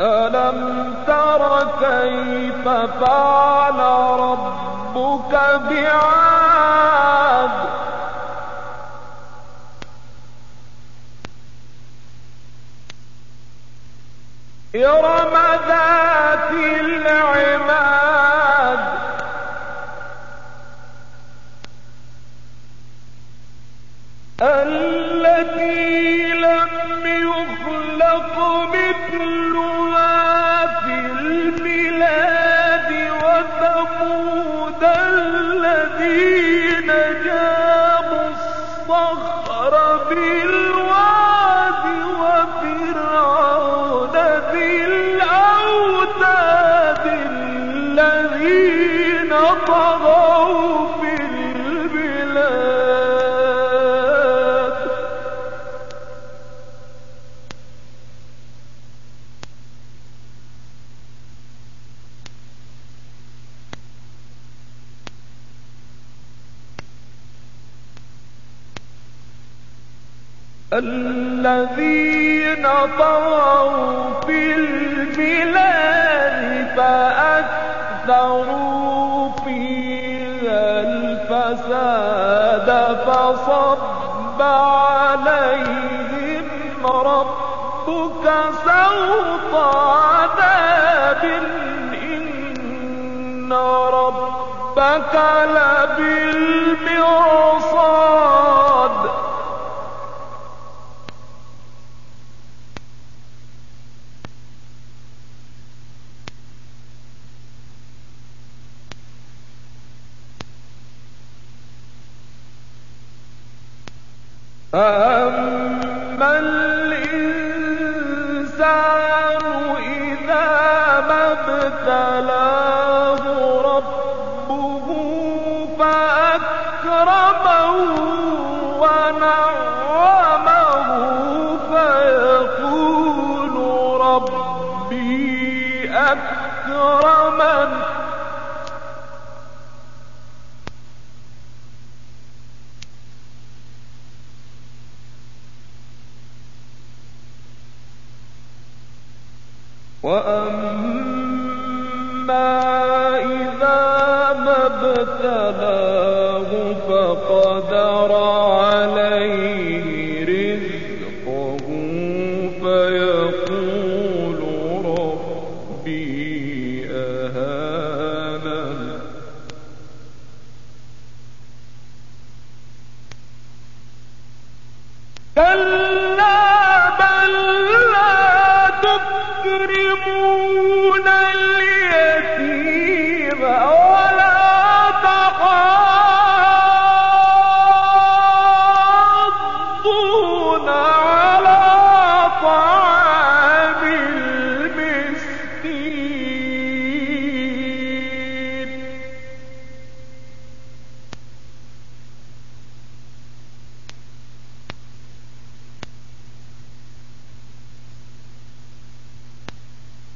ألم تر كيف فعل ربك بعاد؟ إرم ذات العماد. التي الذين طغوا في البلاد. الذين طغوا في البلاد فأكثروا فيها الفساد فصب عليهم ربك سوط فأما الإنسان إذا ما ابتلاه ربه فأكرمه وأما إذا ما ابتلاه فقدر عليه رزقه فيقول ربي أهانن كلا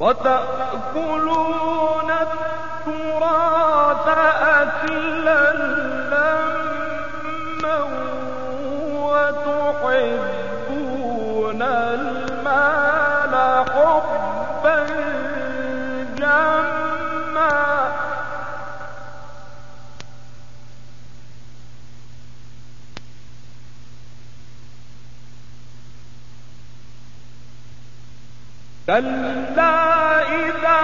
وتأكلون كلا إذا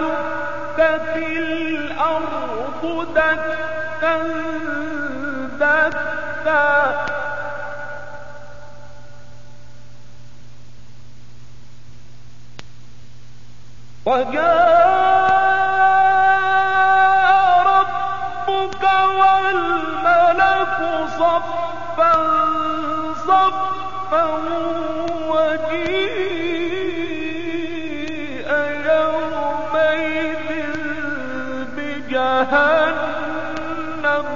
دكت الأرض دكا دكا وجاء ربك والملك صفا صفا وجيها جهنم.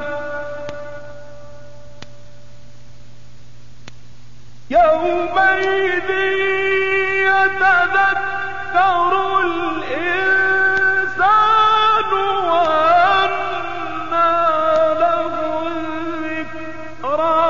يومئذ يتذكر الإنسان وأنى له الذكرى.